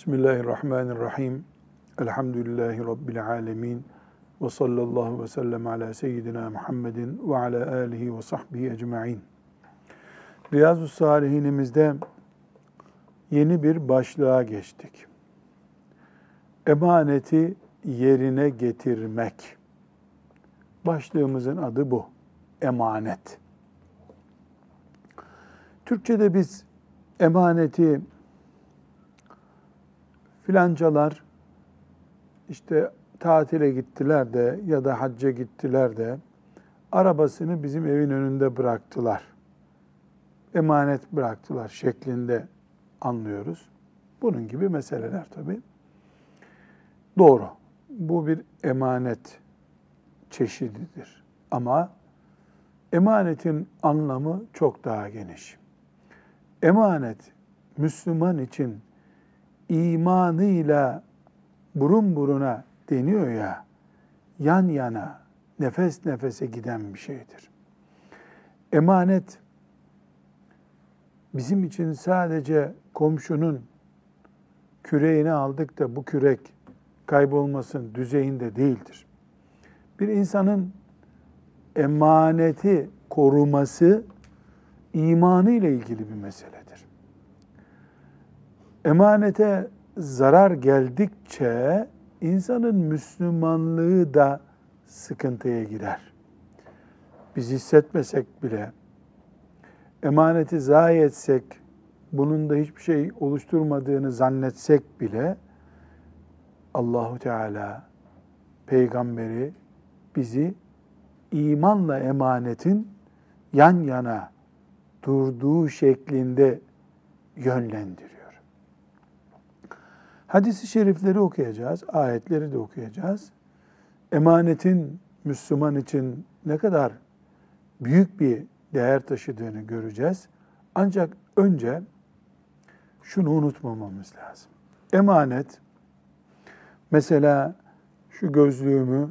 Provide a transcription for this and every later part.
Bismillahirrahmanirrahim. Elhamdülillahi Rabbil alemin. Ve sallallahu ve sellem ala seyyidina Muhammedin ve ala alihi ve sahbihi ecma'in. Riyazu Salihinimizde yeni bir başlığa geçtik. Emaneti yerine getirmek. Başlığımızın adı bu. Emanet. Türkçe'de biz emaneti filancalar işte tatile gittiler de ya da hacca gittiler de arabasını bizim evin önünde bıraktılar. Emanet bıraktılar şeklinde anlıyoruz. Bunun gibi meseleler tabii. Doğru. Bu bir emanet çeşididir. Ama emanetin anlamı çok daha geniş. Emanet Müslüman için imanıyla burun buruna deniyor ya, yan yana, nefes nefese giden bir şeydir. Emanet bizim için sadece komşunun küreğini aldık da bu kürek kaybolmasın düzeyinde değildir. Bir insanın emaneti koruması imanı ile ilgili bir meseledir. Emanete zarar geldikçe insanın Müslümanlığı da sıkıntıya girer. Biz hissetmesek bile emaneti zayi etsek, bunun da hiçbir şey oluşturmadığını zannetsek bile Allahu Teala peygamberi bizi imanla emanetin yan yana durduğu şeklinde yönlendiriyor. Hadis-i şerifleri okuyacağız, ayetleri de okuyacağız. Emanetin Müslüman için ne kadar büyük bir değer taşıdığını göreceğiz. Ancak önce şunu unutmamamız lazım. Emanet, mesela şu gözlüğümü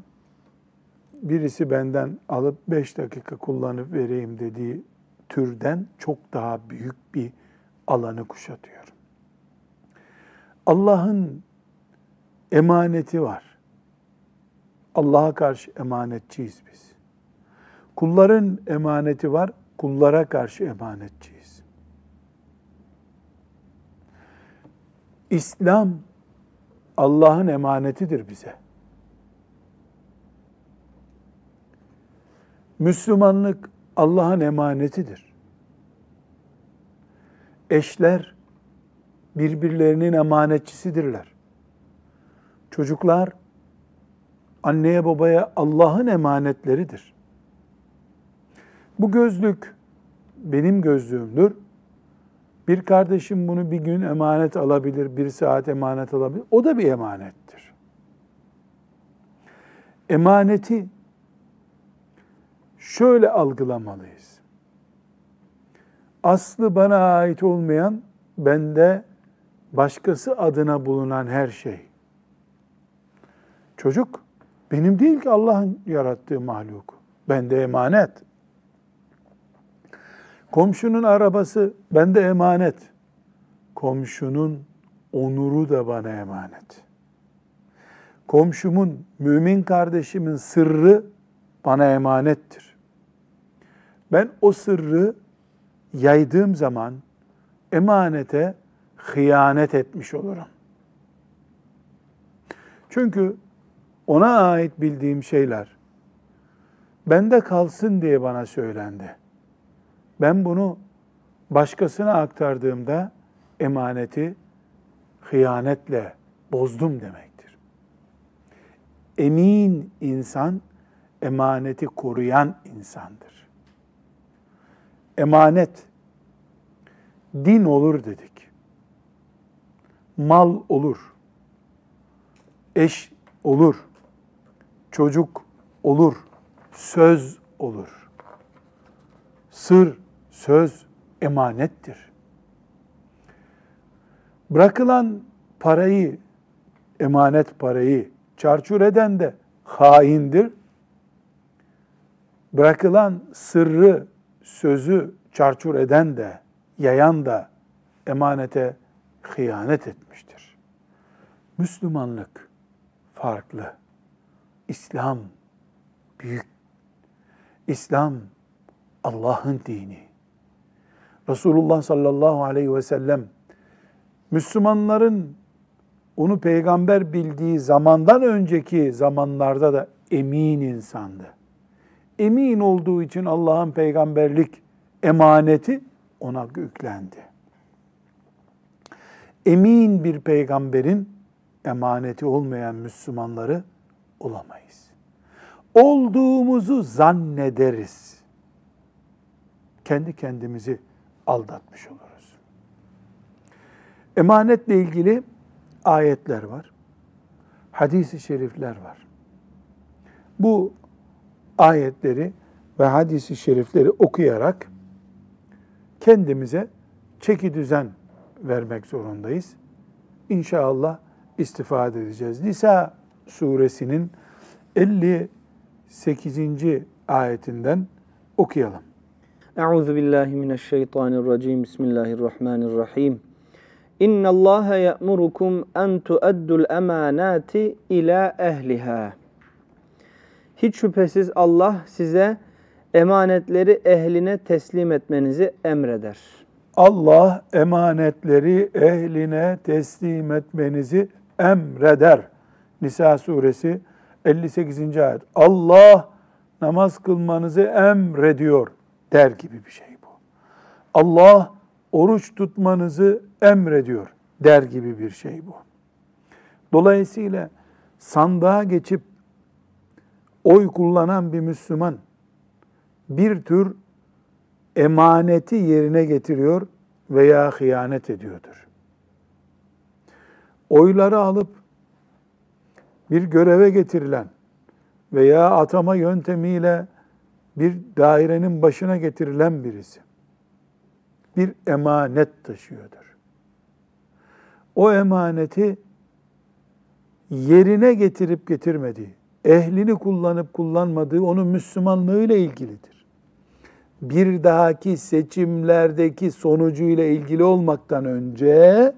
birisi benden alıp beş dakika kullanıp vereyim dediği türden çok daha büyük bir alanı kuşatıyor. Allah'ın emaneti var. Allah'a karşı emanetçiyiz biz. Kulların emaneti var, kullara karşı emanetçiyiz. İslam Allah'ın emanetidir bize. Müslümanlık Allah'ın emanetidir. Eşler birbirlerinin emanetçisidirler. Çocuklar anneye babaya Allah'ın emanetleridir. Bu gözlük benim gözlüğümdür. Bir kardeşim bunu bir gün emanet alabilir, bir saat emanet alabilir. O da bir emanettir. Emaneti şöyle algılamalıyız. Aslı bana ait olmayan, bende başkası adına bulunan her şey. Çocuk benim değil ki Allah'ın yarattığı mahluk. Bende emanet. Komşunun arabası bende emanet. Komşunun onuru da bana emanet. Komşumun, mümin kardeşimin sırrı bana emanettir. Ben o sırrı yaydığım zaman emanete hıyanet etmiş olurum. Çünkü ona ait bildiğim şeyler bende kalsın diye bana söylendi. Ben bunu başkasına aktardığımda emaneti hıyanetle bozdum demektir. Emin insan emaneti koruyan insandır. Emanet din olur dedik mal olur, eş olur, çocuk olur, söz olur. Sır, söz emanettir. Bırakılan parayı, emanet parayı çarçur eden de haindir. Bırakılan sırrı, sözü çarçur eden de, yayan da emanete hıyanet etmiştir. Müslümanlık farklı. İslam büyük. İslam Allah'ın dini. Resulullah sallallahu aleyhi ve sellem Müslümanların onu peygamber bildiği zamandan önceki zamanlarda da emin insandı. Emin olduğu için Allah'ın peygamberlik emaneti ona yüklendi. Emin bir peygamberin emaneti olmayan Müslümanları olamayız. Olduğumuzu zannederiz. Kendi kendimizi aldatmış oluruz. Emanetle ilgili ayetler var. Hadis-i şerifler var. Bu ayetleri ve hadisi şerifleri okuyarak kendimize çeki düzen vermek zorundayız. İnşallah istifade edeceğiz. Nisa suresinin 58. ayetinden okuyalım. Euzu billahi mineşşeytanirracim. Bismillahirrahmanirrahim. İnna Allah ya'murukum en tu'addul emanati ila ehliha. Hiç şüphesiz Allah size emanetleri ehline teslim etmenizi emreder. Allah emanetleri ehline teslim etmenizi emreder. Nisa suresi 58. ayet. Allah namaz kılmanızı emrediyor der gibi bir şey bu. Allah oruç tutmanızı emrediyor der gibi bir şey bu. Dolayısıyla sandığa geçip oy kullanan bir Müslüman bir tür emaneti yerine getiriyor veya hıyanet ediyordur. Oyları alıp bir göreve getirilen veya atama yöntemiyle bir dairenin başına getirilen birisi bir emanet taşıyordur. O emaneti yerine getirip getirmediği, ehlini kullanıp kullanmadığı onun Müslümanlığıyla ilgilidir. Bir dahaki seçimlerdeki sonucuyla ilgili olmaktan önce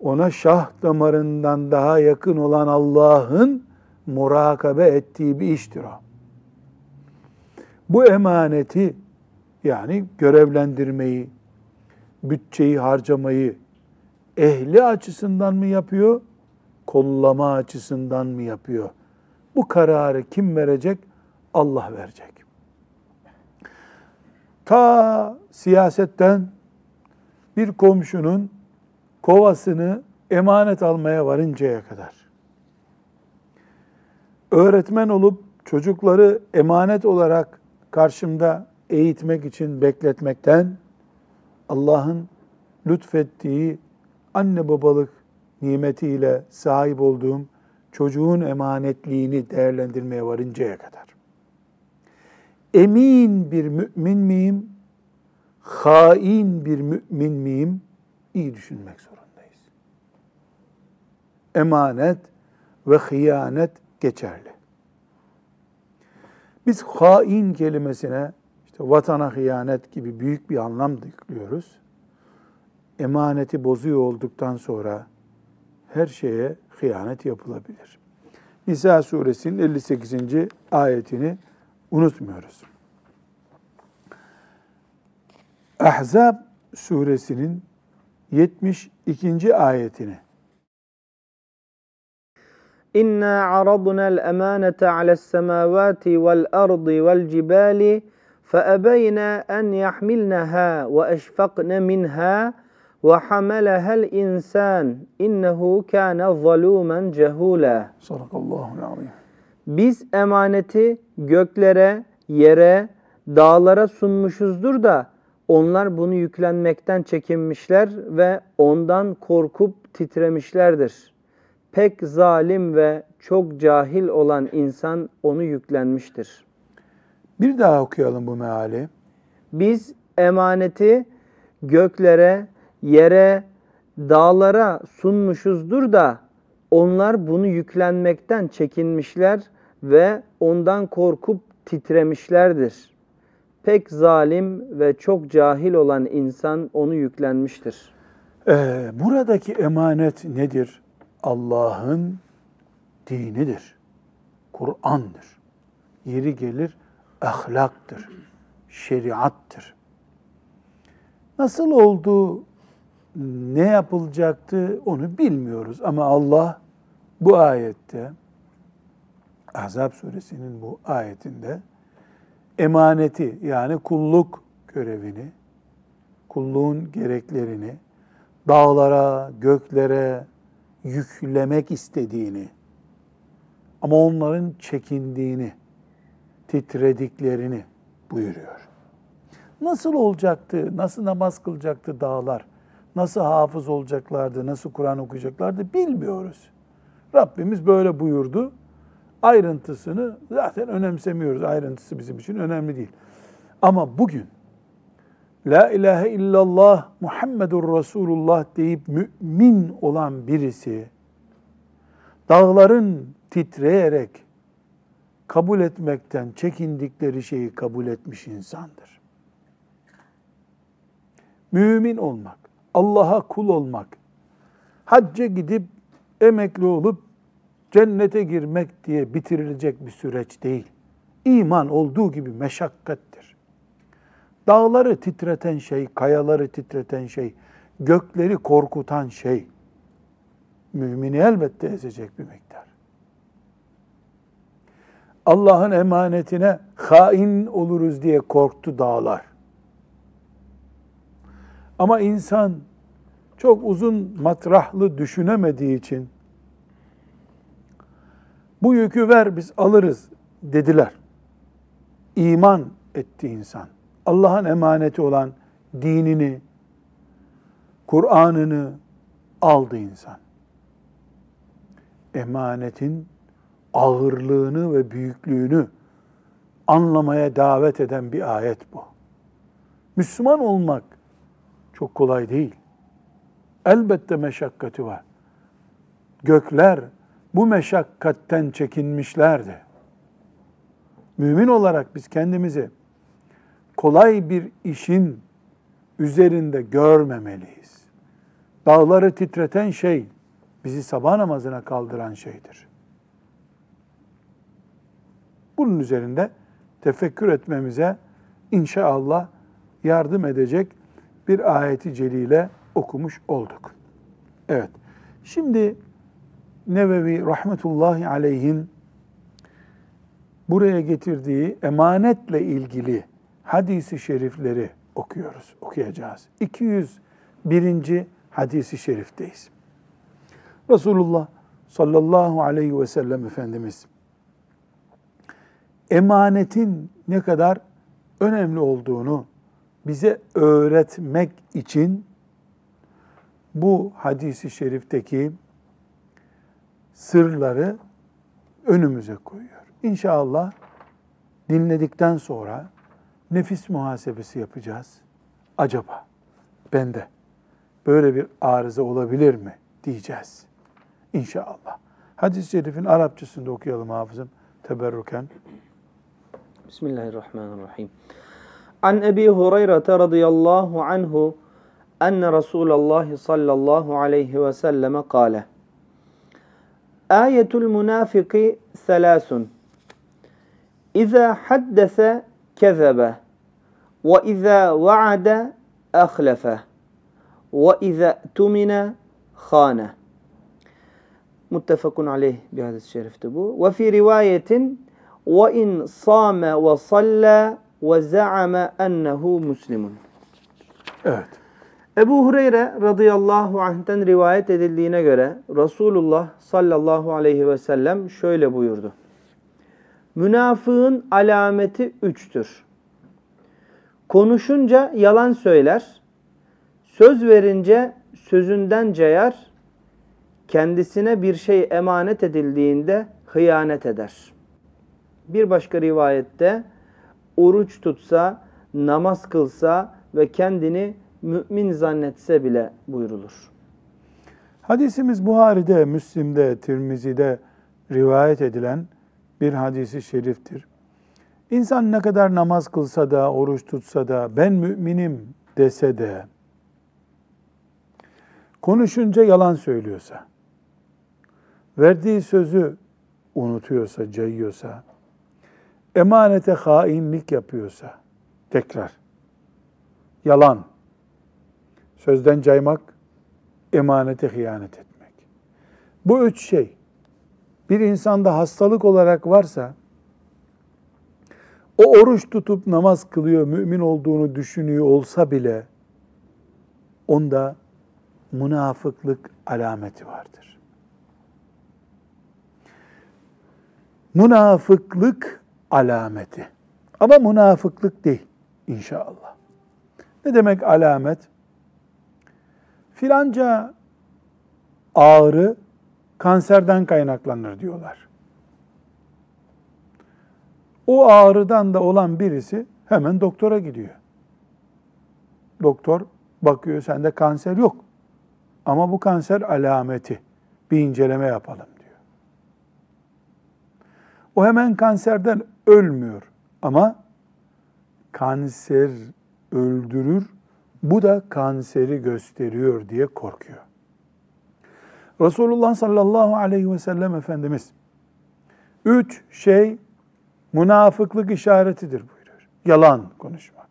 ona şah damarından daha yakın olan Allah'ın murakabe ettiği bir iştir o. Bu emaneti yani görevlendirmeyi, bütçeyi harcamayı ehli açısından mı yapıyor, kollama açısından mı yapıyor? Bu kararı kim verecek? Allah verecek. Ta siyasetten bir komşunun kovasını emanet almaya varıncaya kadar. Öğretmen olup çocukları emanet olarak karşımda eğitmek için bekletmekten Allah'ın lütfettiği anne babalık nimetiyle sahip olduğum çocuğun emanetliğini değerlendirmeye varıncaya kadar. Emin bir mümin miyim? Hain bir mümin miyim? İyi düşünmek zorundayız. Emanet ve hıyanet geçerli. Biz hain kelimesine işte vatana hıyanet gibi büyük bir anlam yüklüyoruz. Emaneti bozuyor olduktan sonra her şeye hıyanet yapılabilir. Nisa suresinin 58. ayetini unutmuyoruz. Ahzab suresinin 72. ayetini İnna aradna'l emanete ale's semavati vel ardı vel cibali فأبينا أن يحملنها وأشفقن منها وحملها الإنسان إنه كان ظلوما جهولا Sadakallahu azim. biz emaneti göklere, yere, dağlara sunmuşuzdur da onlar bunu yüklenmekten çekinmişler ve ondan korkup titremişlerdir. Pek zalim ve çok cahil olan insan onu yüklenmiştir. Bir daha okuyalım bu meali. Biz emaneti göklere, yere, dağlara sunmuşuzdur da onlar bunu yüklenmekten çekinmişler ve ondan korkup titremişlerdir. Pek zalim ve çok cahil olan insan onu yüklenmiştir. Ee, buradaki emanet nedir? Allah'ın dinidir. Kur'an'dır. Yeri gelir ahlaktır, şeriattır. Nasıl oldu, ne yapılacaktı onu bilmiyoruz ama Allah bu ayette Ahzab suresinin bu ayetinde emaneti yani kulluk görevini, kulluğun gereklerini dağlara, göklere yüklemek istediğini ama onların çekindiğini, titrediklerini buyuruyor. Nasıl olacaktı, nasıl namaz kılacaktı dağlar, nasıl hafız olacaklardı, nasıl Kur'an okuyacaklardı bilmiyoruz. Rabbimiz böyle buyurdu. Ayrıntısını zaten önemsemiyoruz. Ayrıntısı bizim için önemli değil. Ama bugün La ilahe illallah Muhammedur Resulullah deyip mümin olan birisi dağların titreyerek kabul etmekten çekindikleri şeyi kabul etmiş insandır. Mümin olmak, Allah'a kul olmak, hacca gidip emekli olup cennete girmek diye bitirilecek bir süreç değil. İman olduğu gibi meşakkattir. Dağları titreten şey, kayaları titreten şey, gökleri korkutan şey, mümini elbette ezecek bir miktar. Allah'ın emanetine hain oluruz diye korktu dağlar. Ama insan çok uzun matrahlı düşünemediği için bu yükü ver biz alırız dediler. İman etti insan. Allah'ın emaneti olan dinini, Kur'an'ını aldı insan. Emanetin ağırlığını ve büyüklüğünü anlamaya davet eden bir ayet bu. Müslüman olmak çok kolay değil. Elbette meşakkati var. Gökler bu meşakkatten çekinmişlerdi. Mümin olarak biz kendimizi kolay bir işin üzerinde görmemeliyiz. Dağları titreten şey bizi sabah namazına kaldıran şeydir. Bunun üzerinde tefekkür etmemize inşallah yardım edecek bir ayeti celile okumuş olduk. Evet. Şimdi Nevevi rahmetullahi aleyhin buraya getirdiği emanetle ilgili hadisi şerifleri okuyoruz, okuyacağız. 201. hadisi şerifteyiz. Resulullah sallallahu aleyhi ve sellem Efendimiz emanetin ne kadar önemli olduğunu bize öğretmek için bu hadisi şerifteki sırları önümüze koyuyor. İnşallah dinledikten sonra nefis muhasebesi yapacağız. Acaba bende böyle bir arıza olabilir mi diyeceğiz. İnşallah. Hadis-i şerifin Arapçasında okuyalım hafızım teberruken. Bismillahirrahmanirrahim. An Ebi Hureyre radıyallahu anhu enne Resulallah sallallahu aleyhi ve selleme kâle. آية المنافق ثلاث إذا حدث كذب وإذا وعد أخلف وإذا اؤتمن خان متفق عليه بهذا الشرف تبو وفي رواية وإن صام وصلى وزعم أنه مسلم. Evet. Ebu Hureyre radıyallahu anh'ten rivayet edildiğine göre Resulullah sallallahu aleyhi ve sellem şöyle buyurdu. Münafığın alameti üçtür. Konuşunca yalan söyler, söz verince sözünden cayar, kendisine bir şey emanet edildiğinde hıyanet eder. Bir başka rivayette oruç tutsa, namaz kılsa ve kendini mümin zannetse bile buyrulur. Hadisimiz Buhari'de, Müslim'de, Tirmizi'de rivayet edilen bir hadisi şeriftir. İnsan ne kadar namaz kılsa da, oruç tutsa da, ben müminim dese de, konuşunca yalan söylüyorsa, verdiği sözü unutuyorsa, cayıyorsa, emanete hainlik yapıyorsa, tekrar, yalan, sözden caymak, emanete hıyanet etmek. Bu üç şey, bir insanda hastalık olarak varsa, o oruç tutup namaz kılıyor, mümin olduğunu düşünüyor olsa bile, onda münafıklık alameti vardır. Münafıklık alameti. Ama münafıklık değil inşallah. Ne demek alamet? Filanca ağrı kanserden kaynaklanır diyorlar. O ağrıdan da olan birisi hemen doktora gidiyor. Doktor bakıyor sende kanser yok. Ama bu kanser alameti. Bir inceleme yapalım diyor. O hemen kanserden ölmüyor. Ama kanser öldürür. Bu da kanseri gösteriyor diye korkuyor. Resulullah sallallahu aleyhi ve sellem Efendimiz üç şey münafıklık işaretidir buyuruyor. Yalan konuşmak,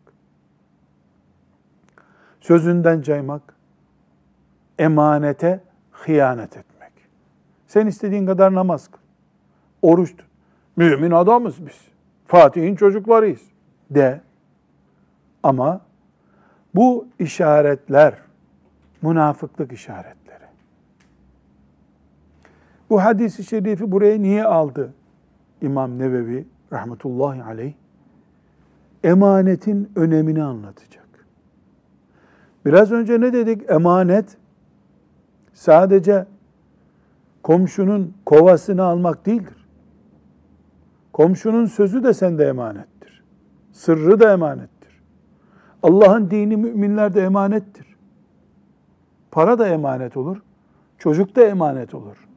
sözünden caymak, emanete hıyanet etmek. Sen istediğin kadar namaz kıl, oruç tut. Mümin adamız biz. Fatih'in çocuklarıyız de. Ama bu işaretler münafıklık işaretleri. Bu hadisi şerifi buraya niye aldı İmam Nevevi rahmetullahi aleyh? Emanetin önemini anlatacak. Biraz önce ne dedik? Emanet sadece komşunun kovasını almak değildir. Komşunun sözü de sende emanettir. Sırrı da emanettir. Allah'ın dini müminlerde emanettir. Para da emanet olur. Çocuk da emanet olur.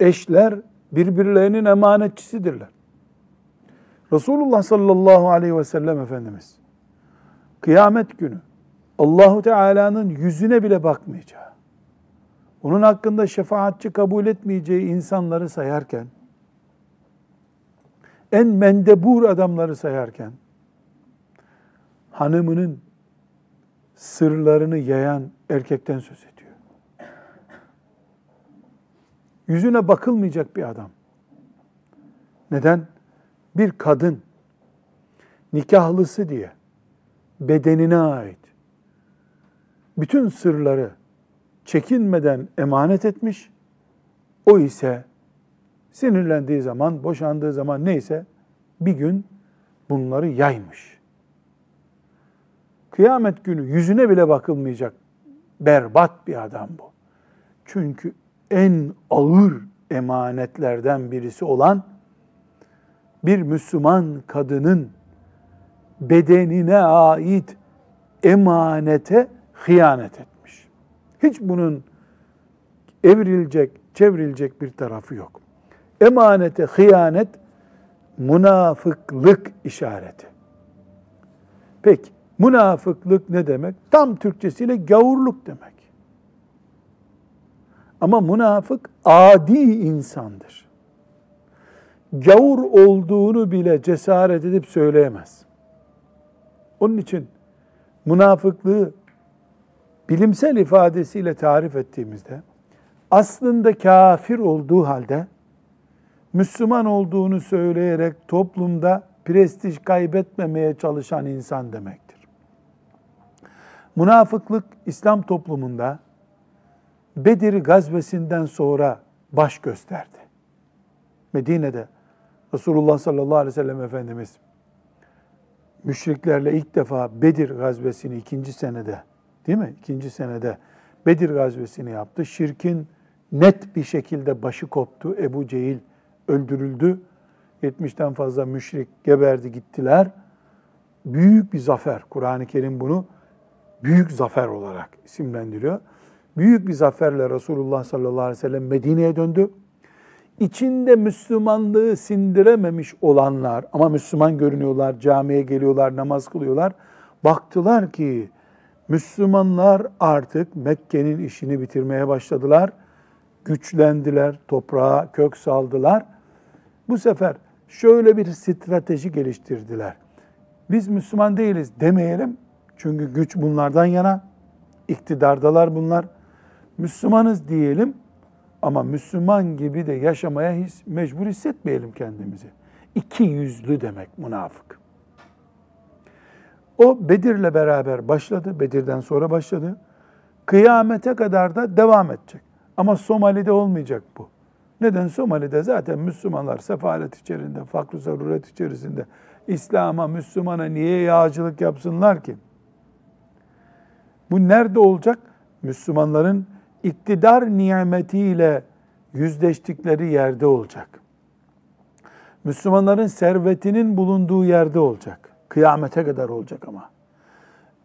Eşler birbirlerinin emanetçisidirler. Resulullah sallallahu aleyhi ve sellem Efendimiz kıyamet günü Allahu Teala'nın yüzüne bile bakmayacağı, onun hakkında şefaatçi kabul etmeyeceği insanları sayarken, en mendebur adamları sayarken, hanımının sırlarını yayan erkekten söz ediyor. Yüzüne bakılmayacak bir adam. Neden? Bir kadın nikahlısı diye bedenine ait bütün sırları çekinmeden emanet etmiş. O ise sinirlendiği zaman, boşandığı zaman neyse bir gün bunları yaymış. Kıyamet günü yüzüne bile bakılmayacak berbat bir adam bu. Çünkü en ağır emanetlerden birisi olan bir Müslüman kadının bedenine ait emanete hıyanet etmiş. Hiç bunun evrilecek, çevrilecek bir tarafı yok. Emanete hıyanet münafıklık işareti. Peki münafıklık ne demek? Tam Türkçesiyle gavurluk demek. Ama münafık adi insandır. Gavur olduğunu bile cesaret edip söyleyemez. Onun için münafıklığı bilimsel ifadesiyle tarif ettiğimizde aslında kafir olduğu halde Müslüman olduğunu söyleyerek toplumda prestij kaybetmemeye çalışan insan demektir. Münafıklık İslam toplumunda Bedir gazvesinden sonra baş gösterdi. Medine'de Resulullah sallallahu aleyhi ve sellem Efendimiz müşriklerle ilk defa Bedir gazvesini ikinci senede değil mi? İkinci senede Bedir gazvesini yaptı. Şirkin net bir şekilde başı koptu. Ebu Cehil öldürüldü. 70'ten fazla müşrik geberdi gittiler. Büyük bir zafer. Kur'an-ı Kerim bunu büyük zafer olarak isimlendiriyor. Büyük bir zaferle Resulullah sallallahu aleyhi ve sellem Medine'ye döndü. İçinde Müslümanlığı sindirememiş olanlar ama Müslüman görünüyorlar, camiye geliyorlar, namaz kılıyorlar. Baktılar ki Müslümanlar artık Mekke'nin işini bitirmeye başladılar. güçlendiler, toprağa kök saldılar. Bu sefer şöyle bir strateji geliştirdiler. Biz Müslüman değiliz demeyelim. Çünkü güç bunlardan yana, iktidardalar bunlar. Müslümanız diyelim ama Müslüman gibi de yaşamaya hiç mecbur hissetmeyelim kendimizi. İki yüzlü demek münafık. O Bedir'le beraber başladı, Bedir'den sonra başladı. Kıyamete kadar da devam edecek. Ama Somali'de olmayacak bu. Neden? Somali'de zaten Müslümanlar sefalet içerisinde, fakr zaruret içerisinde. İslam'a, Müslümana niye yağcılık yapsınlar ki? Bu nerede olacak? Müslümanların iktidar nimetiyle yüzleştikleri yerde olacak. Müslümanların servetinin bulunduğu yerde olacak. Kıyamete kadar olacak ama.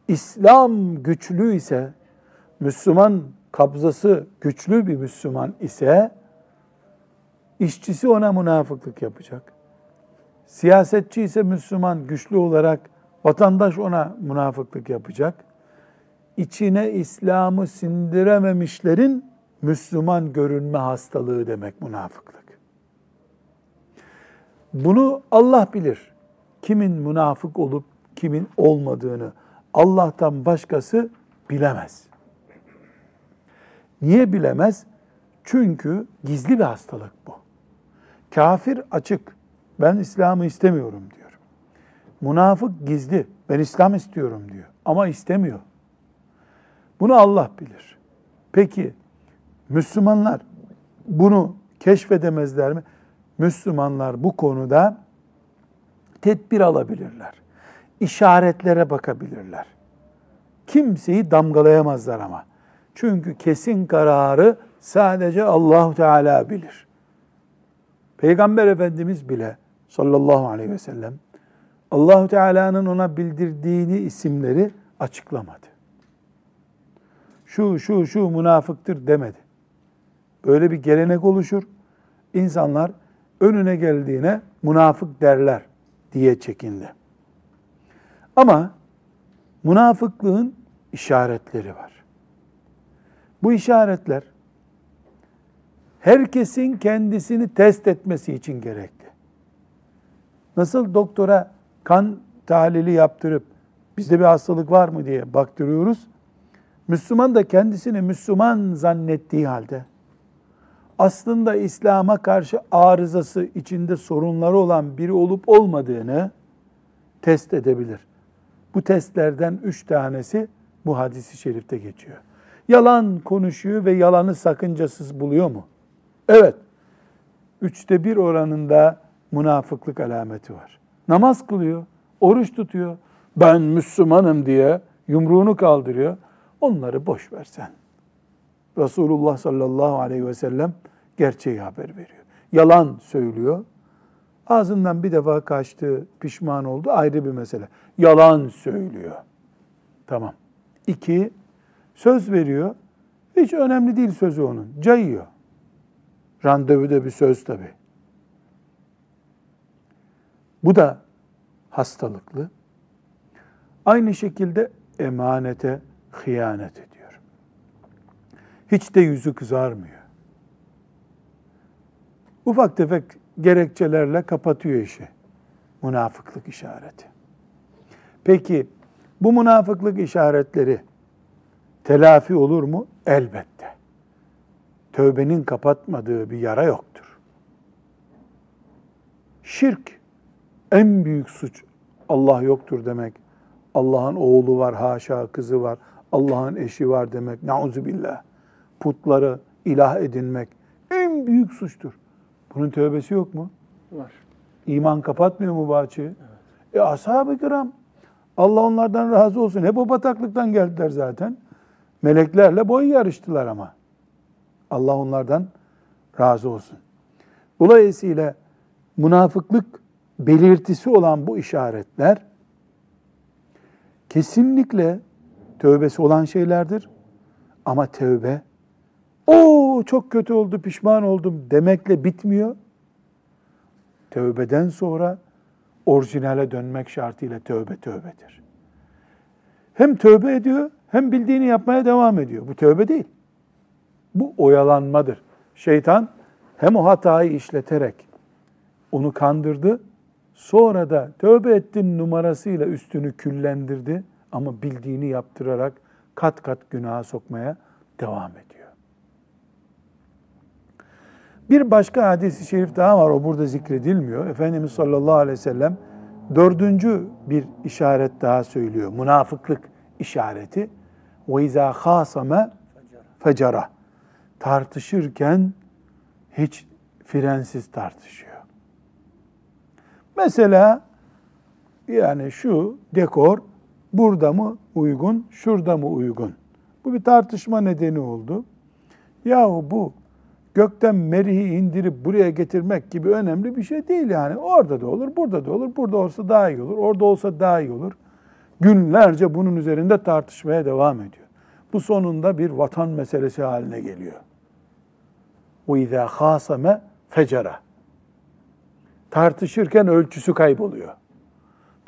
İslam güçlü ise, Müslüman kabzası güçlü bir Müslüman ise, işçisi ona münafıklık yapacak. Siyasetçi ise Müslüman güçlü olarak vatandaş ona münafıklık yapacak. İçine İslam'ı sindirememişlerin Müslüman görünme hastalığı demek münafıklık. Bunu Allah bilir. Kimin münafık olup kimin olmadığını Allah'tan başkası bilemez. Niye bilemez? Çünkü gizli bir hastalık bu. Kafir açık. Ben İslam'ı istemiyorum diyor. Münafık gizli. Ben İslam istiyorum diyor. Ama istemiyor. Bunu Allah bilir. Peki Müslümanlar bunu keşfedemezler mi? Müslümanlar bu konuda tedbir alabilirler. İşaretlere bakabilirler. Kimseyi damgalayamazlar ama. Çünkü kesin kararı sadece Allah Teala bilir. Peygamber Efendimiz bile sallallahu aleyhi ve sellem Allahu Teala'nın ona bildirdiğini isimleri açıklamadı. Şu şu şu münafıktır demedi. Böyle bir gelenek oluşur. İnsanlar önüne geldiğine münafık derler diye çekindi. Ama münafıklığın işaretleri var. Bu işaretler herkesin kendisini test etmesi için gerekli. Nasıl doktora kan tahlili yaptırıp bizde bir hastalık var mı diye baktırıyoruz. Müslüman da kendisini Müslüman zannettiği halde aslında İslam'a karşı arızası içinde sorunları olan biri olup olmadığını test edebilir. Bu testlerden üç tanesi bu hadisi şerifte geçiyor. Yalan konuşuyor ve yalanı sakıncasız buluyor mu? Evet. Üçte bir oranında münafıklık alameti var. Namaz kılıyor, oruç tutuyor. Ben Müslümanım diye yumruğunu kaldırıyor. Onları boş versen. Resulullah sallallahu aleyhi ve sellem gerçeği haber veriyor. Yalan söylüyor. Ağzından bir defa kaçtı, pişman oldu ayrı bir mesele. Yalan söylüyor. Tamam. İki, söz veriyor. Hiç önemli değil sözü onun. Cayıyor. Randevuda bir söz tabi. Bu da hastalıklı. Aynı şekilde emanete hıyanet ediyor. Hiç de yüzü kızarmıyor. Ufak tefek gerekçelerle kapatıyor işi. Münafıklık işareti. Peki bu münafıklık işaretleri telafi olur mu? Elbette. Tövbenin kapatmadığı bir yara yoktur. Şirk en büyük suç. Allah yoktur demek. Allah'ın oğlu var, haşa kızı var. Allah'ın eşi var demek. Nauzu billah. Putları ilah edinmek en büyük suçtur. Bunun tövbesi yok mu? Var. İman kapatmıyor mu bahçeyi? Evet. E ashab-ı kiram Allah onlardan razı olsun. Hep o bataklıktan geldiler zaten. Meleklerle boy yarıştılar ama. Allah onlardan razı olsun. Dolayısıyla münafıklık belirtisi olan bu işaretler kesinlikle tövbesi olan şeylerdir. Ama tövbe o çok kötü oldu, pişman oldum demekle bitmiyor. Tövbeden sonra orijinale dönmek şartıyla tövbe tövbedir. Hem tövbe ediyor hem bildiğini yapmaya devam ediyor. Bu tövbe değil. Bu oyalanmadır. Şeytan hem o hatayı işleterek onu kandırdı, sonra da tövbe ettin numarasıyla üstünü küllendirdi ama bildiğini yaptırarak kat kat günaha sokmaya devam ediyor. Bir başka hadisi şerif daha var, o burada zikredilmiyor. Efendimiz sallallahu aleyhi ve sellem dördüncü bir işaret daha söylüyor. Münafıklık işareti. وَاِذَا خَاسَمَ fecara. Tartışırken hiç frensiz tartışıyor. Mesela yani şu dekor burada mı uygun, şurada mı uygun? Bu bir tartışma nedeni oldu. Yahu bu gökten merihi indirip buraya getirmek gibi önemli bir şey değil yani. Orada da olur, burada da olur. Burada olsa daha iyi olur, orada olsa daha iyi olur. Günlerce bunun üzerinde tartışmaya devam ediyor. Bu sonunda bir vatan meselesi haline geliyor. وَاِذَا خَاسَمَ fecera. Tartışırken ölçüsü kayboluyor.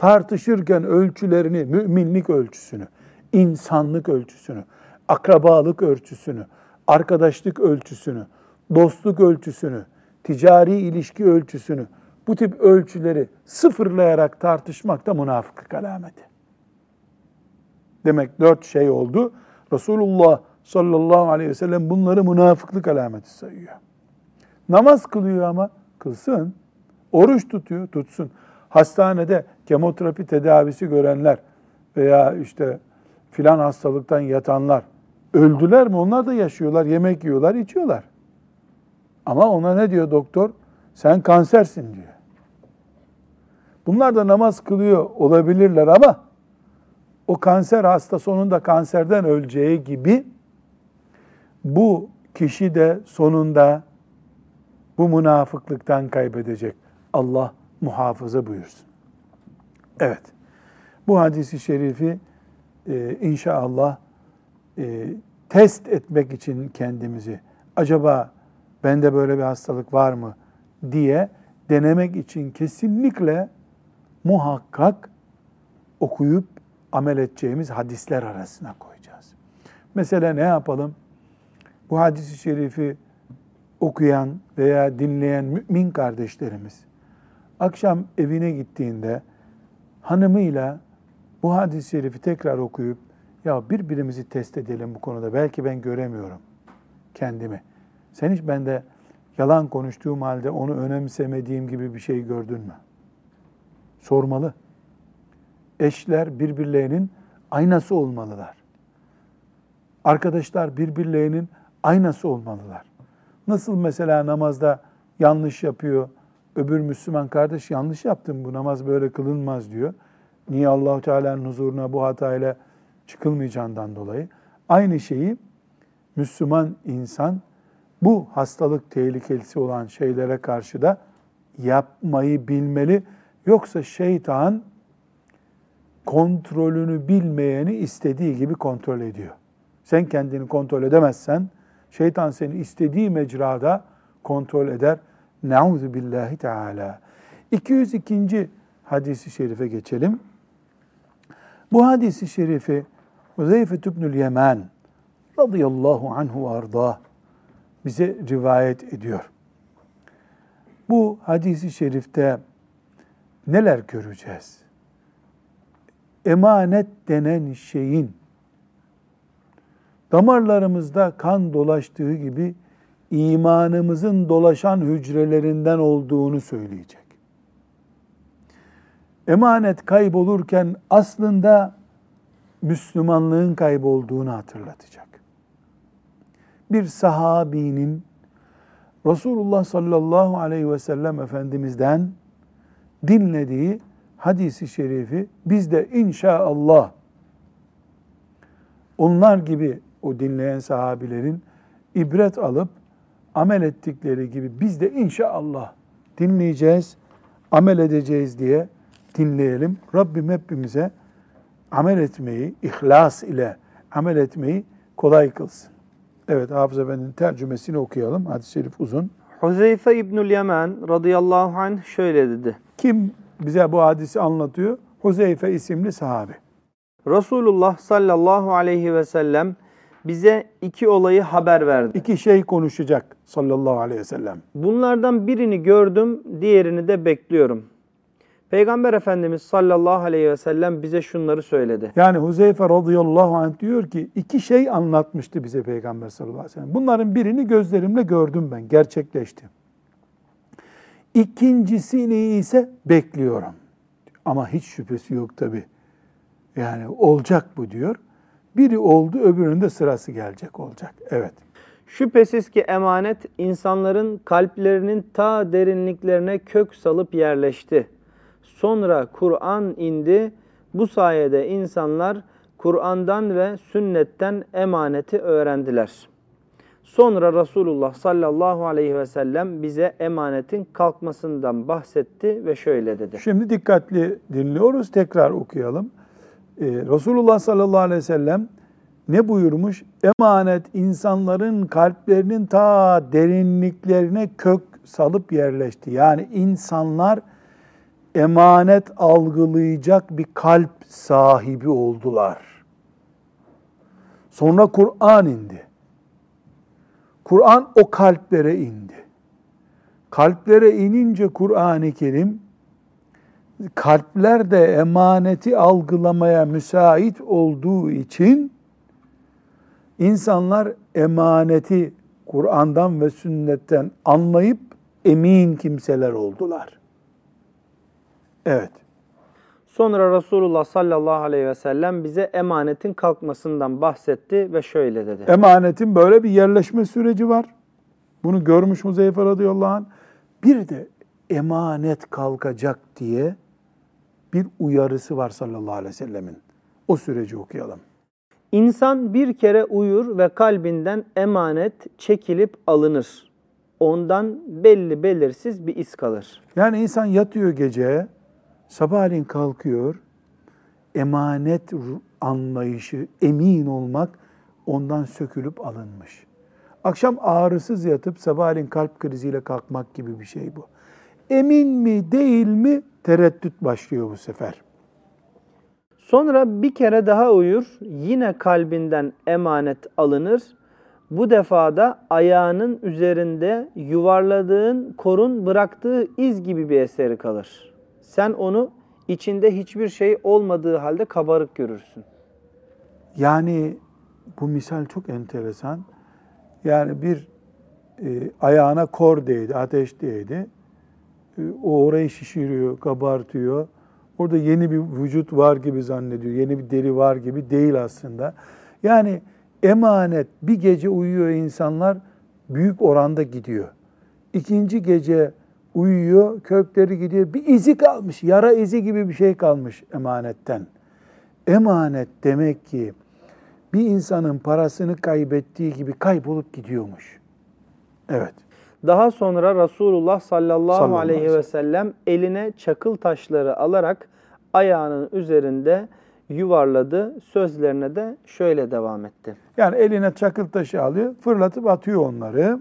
Tartışırken ölçülerini, müminlik ölçüsünü, insanlık ölçüsünü, akrabalık ölçüsünü, arkadaşlık ölçüsünü, dostluk ölçüsünü, ticari ilişki ölçüsünü, bu tip ölçüleri sıfırlayarak tartışmak da münafıklık alameti. Demek dört şey oldu. Resulullah sallallahu aleyhi ve sellem bunları münafıklık alameti sayıyor. Namaz kılıyor ama kılsın. Oruç tutuyor, tutsun. Hastanede kemoterapi tedavisi görenler veya işte filan hastalıktan yatanlar öldüler mi? Onlar da yaşıyorlar, yemek yiyorlar, içiyorlar. Ama ona ne diyor doktor? Sen kansersin diyor. Bunlar da namaz kılıyor olabilirler ama o kanser hasta sonunda kanserden öleceği gibi bu kişi de sonunda bu münafıklıktan kaybedecek. Allah muhafaza buyursun. Evet. Bu hadisi şerifi e, inşallah e, test etmek için kendimizi acaba bende böyle bir hastalık var mı diye denemek için kesinlikle muhakkak okuyup amel edeceğimiz hadisler arasına koyacağız. Mesela ne yapalım? Bu hadisi şerifi okuyan veya dinleyen mümin kardeşlerimiz akşam evine gittiğinde hanımıyla bu hadis-i şerifi tekrar okuyup ya birbirimizi test edelim bu konuda. Belki ben göremiyorum kendimi. Sen hiç bende yalan konuştuğum halde onu önemsemediğim gibi bir şey gördün mü? Sormalı. Eşler birbirlerinin aynası olmalılar. Arkadaşlar birbirlerinin aynası olmalılar. Nasıl mesela namazda yanlış yapıyor, öbür Müslüman kardeş yanlış yaptın bu namaz böyle kılınmaz diyor. Niye Allahu Teala'nın huzuruna bu hatayla çıkılmayacağından dolayı. Aynı şeyi Müslüman insan bu hastalık tehlikelisi olan şeylere karşı da yapmayı bilmeli. Yoksa şeytan kontrolünü bilmeyeni istediği gibi kontrol ediyor. Sen kendini kontrol edemezsen şeytan seni istediği mecrada kontrol eder. Nauzu billahi teala. 202. hadisi şerife geçelim. Bu hadisi şerifi Huzeyfe tübnül Yemen radıyallahu anhu arda bize rivayet ediyor. Bu hadisi şerifte neler göreceğiz? Emanet denen şeyin damarlarımızda kan dolaştığı gibi imanımızın dolaşan hücrelerinden olduğunu söyleyecek. Emanet kaybolurken aslında Müslümanlığın kaybolduğunu hatırlatacak. Bir sahabinin Resulullah sallallahu aleyhi ve sellem Efendimiz'den dinlediği hadisi şerifi biz de inşallah onlar gibi o dinleyen sahabilerin ibret alıp amel ettikleri gibi biz de inşallah dinleyeceğiz, amel edeceğiz diye dinleyelim. Rabbim hepimize amel etmeyi, ihlas ile amel etmeyi kolay kılsın. Evet Hafız Efendi'nin tercümesini okuyalım. Hadis-i şerif uzun. Huzeyfe İbnül Yemen radıyallahu anh şöyle dedi. Kim bize bu hadisi anlatıyor? Huzeyfe isimli sahabe. Resulullah sallallahu aleyhi ve sellem bize iki olayı haber verdi. İki şey konuşacak sallallahu aleyhi ve sellem. Bunlardan birini gördüm, diğerini de bekliyorum. Peygamber Efendimiz sallallahu aleyhi ve sellem bize şunları söyledi. Yani Huzeyfe radıyallahu anh diyor ki iki şey anlatmıştı bize Peygamber sallallahu aleyhi ve sellem. Bunların birini gözlerimle gördüm ben, gerçekleşti. İkincisini ise bekliyorum. Ama hiç şüphesi yok tabi. Yani olacak bu diyor. Biri oldu, öbürünün de sırası gelecek olacak. Evet. Şüphesiz ki emanet insanların kalplerinin ta derinliklerine kök salıp yerleşti. Sonra Kur'an indi. Bu sayede insanlar Kur'an'dan ve sünnetten emaneti öğrendiler. Sonra Resulullah sallallahu aleyhi ve sellem bize emanetin kalkmasından bahsetti ve şöyle dedi. Şimdi dikkatli dinliyoruz. Tekrar okuyalım. Ee, Resulullah sallallahu aleyhi ve sellem ne buyurmuş? Emanet insanların kalplerinin ta derinliklerine kök salıp yerleşti. Yani insanlar emanet algılayacak bir kalp sahibi oldular. Sonra Kur'an indi. Kur'an o kalplere indi. Kalplere inince Kur'an-ı Kerim kalpler de emaneti algılamaya müsait olduğu için insanlar emaneti Kur'an'dan ve sünnetten anlayıp emin kimseler oldular. Evet. Sonra Resulullah sallallahu aleyhi ve sellem bize emanetin kalkmasından bahsetti ve şöyle dedi. Emanetin böyle bir yerleşme süreci var. Bunu görmüş Huzeyfe radıyallahu anh. Bir de emanet kalkacak diye bir uyarısı var sallallahu aleyhi ve sellemin. O süreci okuyalım. İnsan bir kere uyur ve kalbinden emanet çekilip alınır. Ondan belli belirsiz bir iz kalır. Yani insan yatıyor gece, sabahleyin kalkıyor, emanet anlayışı, emin olmak ondan sökülüp alınmış. Akşam ağrısız yatıp sabahleyin kalp kriziyle kalkmak gibi bir şey bu. Emin mi değil mi tereddüt başlıyor bu sefer. Sonra bir kere daha uyur, yine kalbinden emanet alınır. Bu defada ayağının üzerinde yuvarladığın korun bıraktığı iz gibi bir eseri kalır. Sen onu içinde hiçbir şey olmadığı halde kabarık görürsün. Yani bu misal çok enteresan. Yani bir e, ayağına kor değdi, ateş değdi. E, o orayı şişiriyor, kabartıyor. Orada yeni bir vücut var gibi zannediyor. Yeni bir deri var gibi değil aslında. Yani emanet bir gece uyuyor insanlar büyük oranda gidiyor. İkinci gece uyuyor, kökleri gidiyor. Bir izi kalmış, yara izi gibi bir şey kalmış emanetten. Emanet demek ki bir insanın parasını kaybettiği gibi kaybolup gidiyormuş. Evet. Daha sonra Resulullah sallallahu, Sallallahu aleyhi ve sellem eline çakıl taşları alarak ayağının üzerinde yuvarladı. Sözlerine de şöyle devam etti. Yani eline çakıl taşı alıyor, fırlatıp atıyor onları.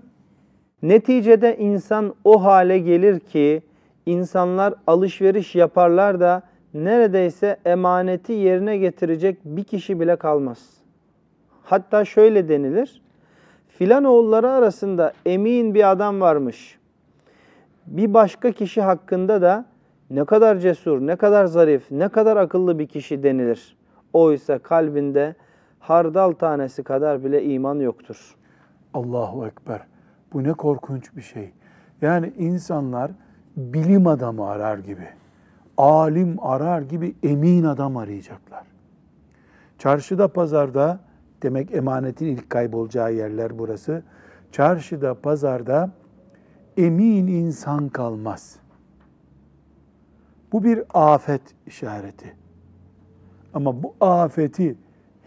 Neticede insan o hale gelir ki insanlar alışveriş yaparlar da neredeyse emaneti yerine getirecek bir kişi bile kalmaz. Hatta şöyle denilir. Filan oğulları arasında emin bir adam varmış. Bir başka kişi hakkında da ne kadar cesur, ne kadar zarif, ne kadar akıllı bir kişi denilir. Oysa kalbinde hardal tanesi kadar bile iman yoktur. Allahu Ekber. Bu ne korkunç bir şey. Yani insanlar bilim adamı arar gibi, alim arar gibi emin adam arayacaklar. Çarşıda, pazarda, demek emanetin ilk kaybolacağı yerler burası. Çarşıda, pazarda emin insan kalmaz. Bu bir afet işareti. Ama bu afeti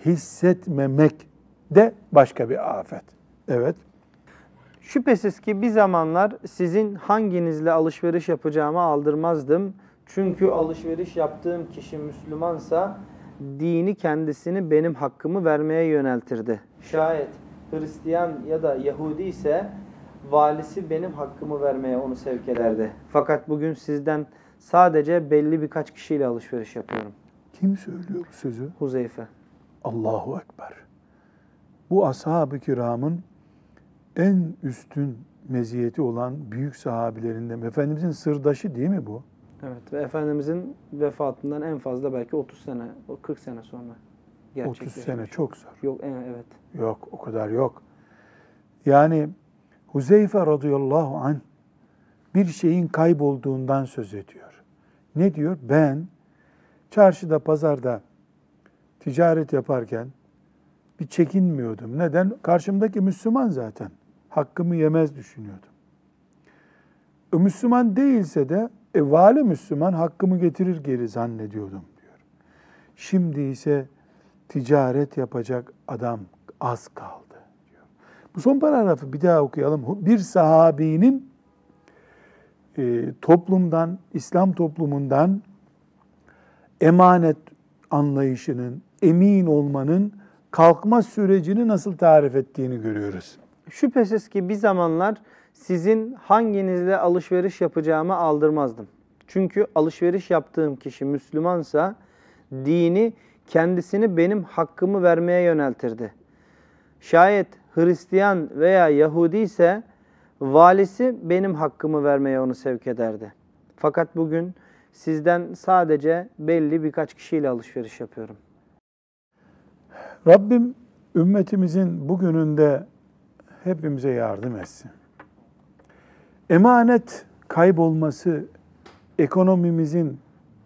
hissetmemek de başka bir afet. Evet. Şüphesiz ki bir zamanlar sizin hanginizle alışveriş yapacağımı aldırmazdım. Çünkü alışveriş yaptığım kişi Müslümansa dini kendisini benim hakkımı vermeye yöneltirdi. Şayet Hristiyan ya da Yahudi ise valisi benim hakkımı vermeye onu sevk ederdi. Fakat bugün sizden sadece belli birkaç kişiyle alışveriş yapıyorum. Kim söylüyor bu sözü? Huzeyfe. Allahu Ekber. bu ashab-ı kiramın en üstün meziyeti olan büyük sahabilerinden. Efendimizin sırdaşı değil mi bu? Evet ve Efendimizin vefatından en fazla belki 30 sene, o 40 sene sonra 30 gerçekleşmiş. sene çok zor. Yok e, evet. Yok o kadar yok. Yani Huzeyfe radıyallahu anh bir şeyin kaybolduğundan söz ediyor. Ne diyor? Ben çarşıda pazarda ticaret yaparken bir çekinmiyordum. Neden? Karşımdaki Müslüman zaten. Hakkımı yemez düşünüyordum. E, Müslüman değilse de e, vali Müslüman hakkımı getirir geri zannediyordum diyor. Şimdi ise ticaret yapacak adam az kaldı diyor. Bu son paragrafı bir daha okuyalım. Bir sahabinin e, toplumdan, İslam toplumundan emanet anlayışının, emin olmanın kalkma sürecini nasıl tarif ettiğini görüyoruz. Şüphesiz ki bir zamanlar sizin hanginizle alışveriş yapacağımı aldırmazdım. Çünkü alışveriş yaptığım kişi Müslümansa dini kendisini benim hakkımı vermeye yöneltirdi. Şayet Hristiyan veya Yahudi ise valisi benim hakkımı vermeye onu sevk ederdi. Fakat bugün sizden sadece belli birkaç kişiyle alışveriş yapıyorum. Rabbim ümmetimizin bugününde hepimize yardım etsin. Emanet kaybolması ekonomimizin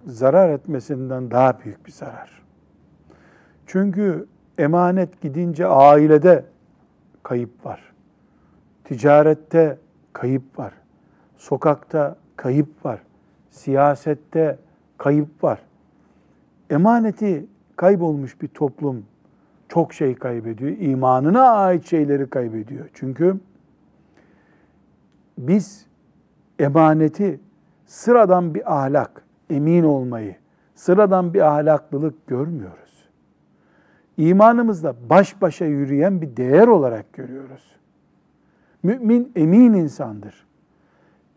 zarar etmesinden daha büyük bir zarar. Çünkü emanet gidince ailede kayıp var. Ticarette kayıp var. Sokakta kayıp var. Siyasette kayıp var. Emaneti kaybolmuş bir toplum çok şey kaybediyor. İmanına ait şeyleri kaybediyor. Çünkü biz emaneti sıradan bir ahlak, emin olmayı, sıradan bir ahlaklılık görmüyoruz. İmanımızda baş başa yürüyen bir değer olarak görüyoruz. Mümin emin insandır.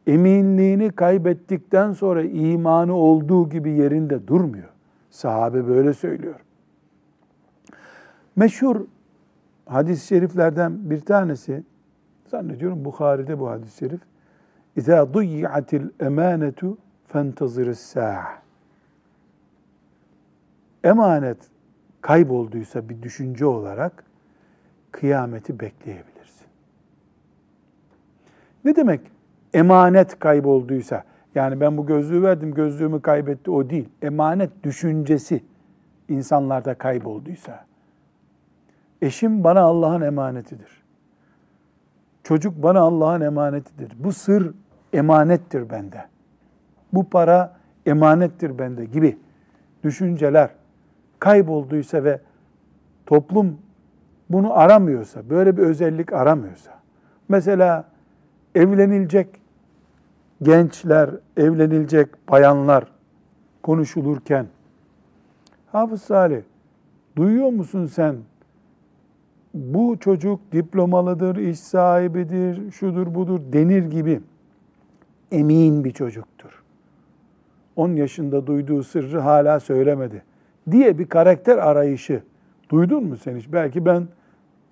Eminliğini kaybettikten sonra imanı olduğu gibi yerinde durmuyor. Sahabe böyle söylüyor. Meşhur hadis-i şeriflerden bir tanesi, zannediyorum Bukhari'de bu hadis-i şerif. اِذَا ضُيِّعَتِ الْاَمَانَةُ فَانْتَظِرِ السَّاعَةِ Emanet kaybolduysa bir düşünce olarak kıyameti bekleyebilirsin. Ne demek emanet kaybolduysa? Yani ben bu gözlüğü verdim, gözlüğümü kaybetti o değil. Emanet düşüncesi insanlarda kaybolduysa. Eşim bana Allah'ın emanetidir. Çocuk bana Allah'ın emanetidir. Bu sır emanettir bende. Bu para emanettir bende gibi düşünceler kaybolduysa ve toplum bunu aramıyorsa, böyle bir özellik aramıyorsa, mesela evlenilecek gençler, evlenilecek bayanlar konuşulurken, Hafız Salih, duyuyor musun sen bu çocuk diplomalıdır, iş sahibidir, şudur budur denir gibi emin bir çocuktur. 10 yaşında duyduğu sırrı hala söylemedi diye bir karakter arayışı duydun mu sen hiç? Belki ben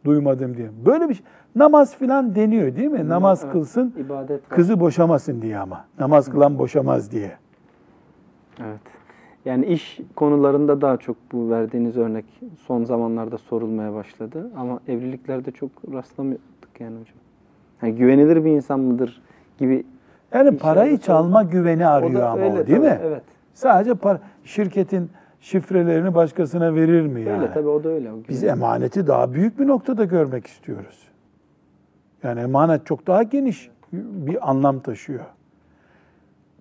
duymadım diye. Böyle bir şey. Namaz filan deniyor değil mi? Namaz Evet, kılsın, ibadet var. kızı boşamasın diye ama. Namaz kılan boşamaz diye. Evet. Yani iş konularında daha çok bu verdiğiniz örnek son zamanlarda sorulmaya başladı. Ama evliliklerde çok rastlamıyorduk yani hocam. Yani güvenilir bir insan mıdır gibi. Yani parayı çalma sorma. güveni O arıyor da ama öyle o değil tabii, mi? Evet. Sadece para, şirketin şifrelerini başkasına verir mi yani? Öyle tabii o da öyle. O Biz emaneti daha büyük bir noktada görmek istiyoruz. Yani emanet çok daha geniş bir anlam taşıyor.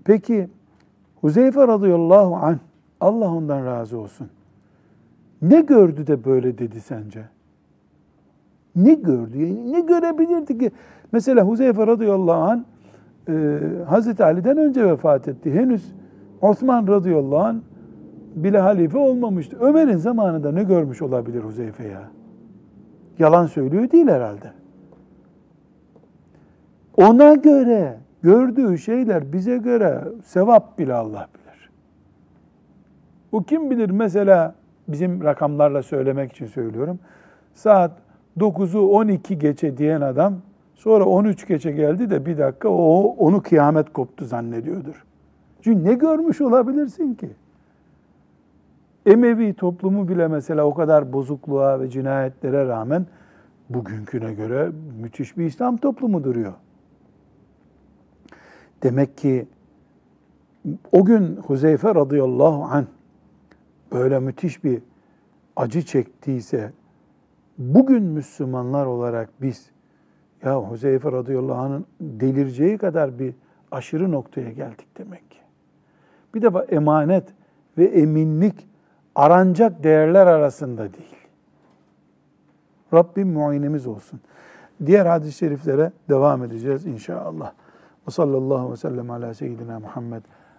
Peki Huzeyfe radıyallahu anh Allah ondan razı olsun. Ne gördü de böyle dedi sence? Ne gördü? Yani ne görebilirdi ki? Mesela Huzeyfe radıyallahu anh e, Hazreti Ali'den önce vefat etti. Henüz Osman radıyallahu anh bile halife olmamıştı. Ömer'in zamanında ne görmüş olabilir Huzeyfe ya? Yalan söylüyor değil herhalde. Ona göre gördüğü şeyler bize göre sevap bile Allah bilir. Bu kim bilir mesela bizim rakamlarla söylemek için söylüyorum. Saat 9'u 12 geçe diyen adam sonra 13 geçe geldi de bir dakika o onu kıyamet koptu zannediyordur. Çünkü ne görmüş olabilirsin ki? Emevi toplumu bile mesela o kadar bozukluğa ve cinayetlere rağmen bugünküne göre müthiş bir İslam toplumu duruyor. Demek ki o gün Huzeyfe radıyallahu anh böyle müthiş bir acı çektiyse bugün Müslümanlar olarak biz ya Huzeyfe radıyallahu anh'ın delireceği kadar bir aşırı noktaya geldik demek ki. Bir defa emanet ve eminlik aranacak değerler arasında değil. Rabbim muayenemiz olsun. Diğer hadis-i şeriflere devam edeceğiz inşallah. Ve sallallahu ve sellem ala seyyidina Muhammed